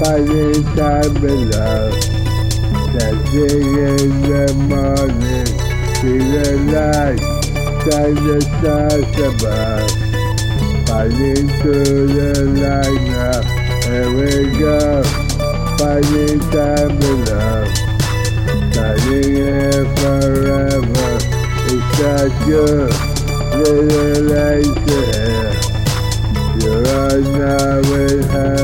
Finding time below. Dancing in the morning, see the light, stars above. Finding through the light now, here we go. Time below. Shining here forever, it's just you, little lights here. Are now in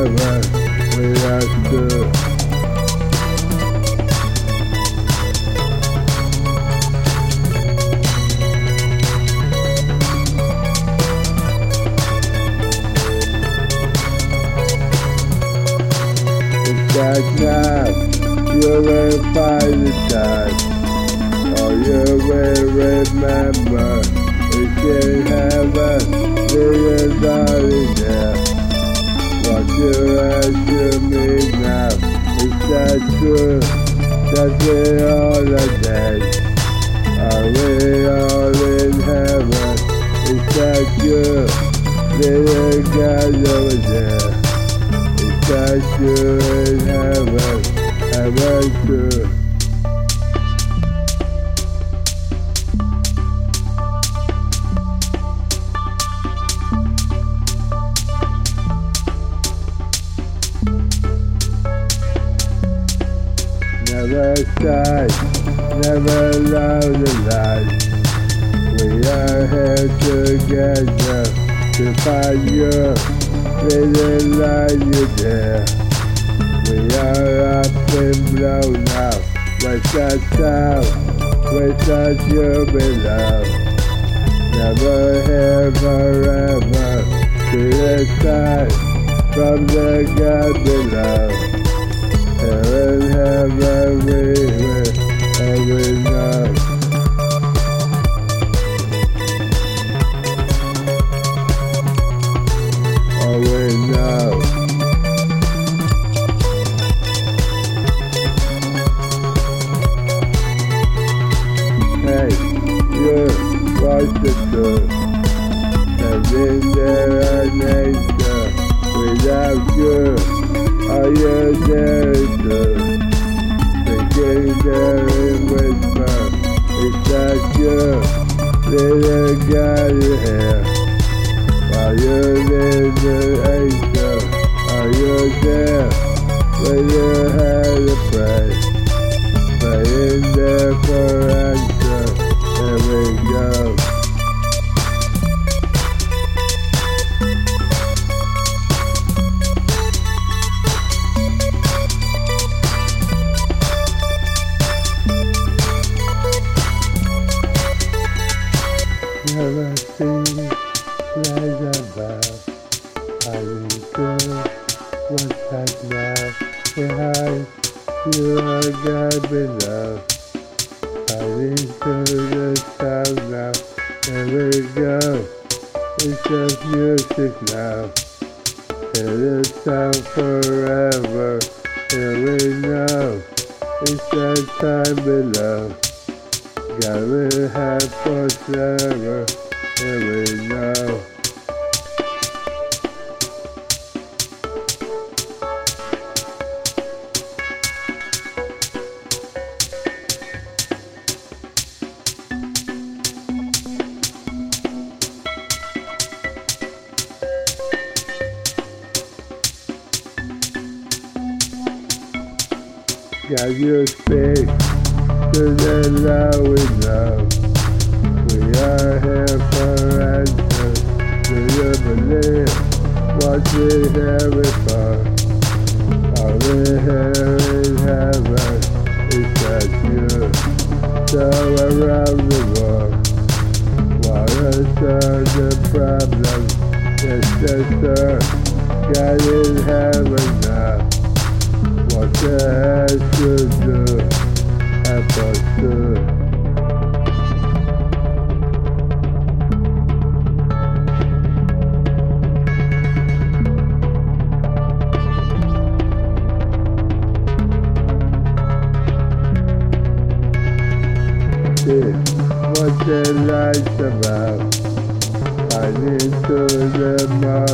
That we are dead? Are we all in heaven? Is that you? Little God over there. Is that you in heaven? True? Never allow the light. We are here together to find you, little light you there. We are up and blown now, west and south, west and you below. Never here forever, to the side, from the God the in there a nature without you, are you there too? Thinking there in whisper, it's that you, little guy you hear. While you're in the angel, are you there? When you had to pray, praying there for answer, Never seen above. I to what's that now? Behind you are God below. I need the sound now. We go. It's just music now. It is sound forever. Here we know. It's that time below. God will have forever. We know. God, you speak we know. We are here for answers. Do you believe what we? Are we in heaven? Is that you? Around the world, what are the problems? Yes, yes, sir. God in heaven now. What the hell should do? Us what the light's about. I need to the morrow,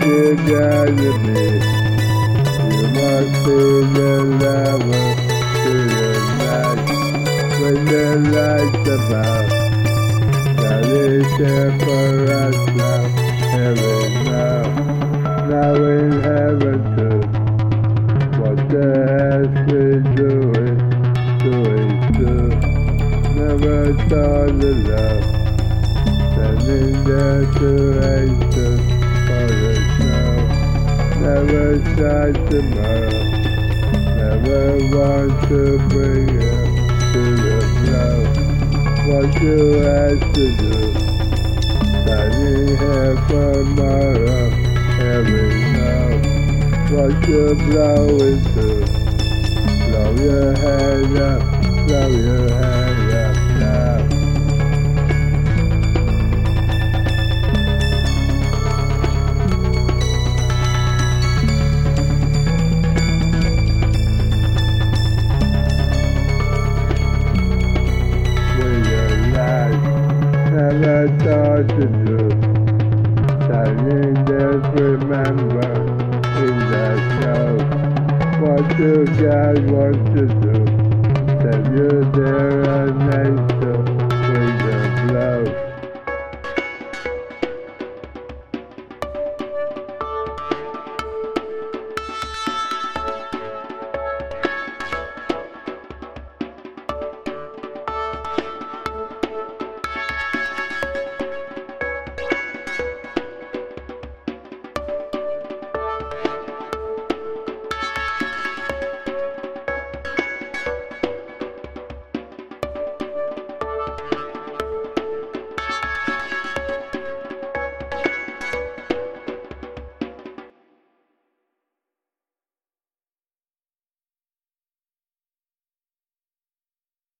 say that you did. You must say that I was feeling right the lights about. That is there for us now. Heaven. what to do. That he my tomorrow every now. What you blow into. Blow your head up, blow your head up. And show.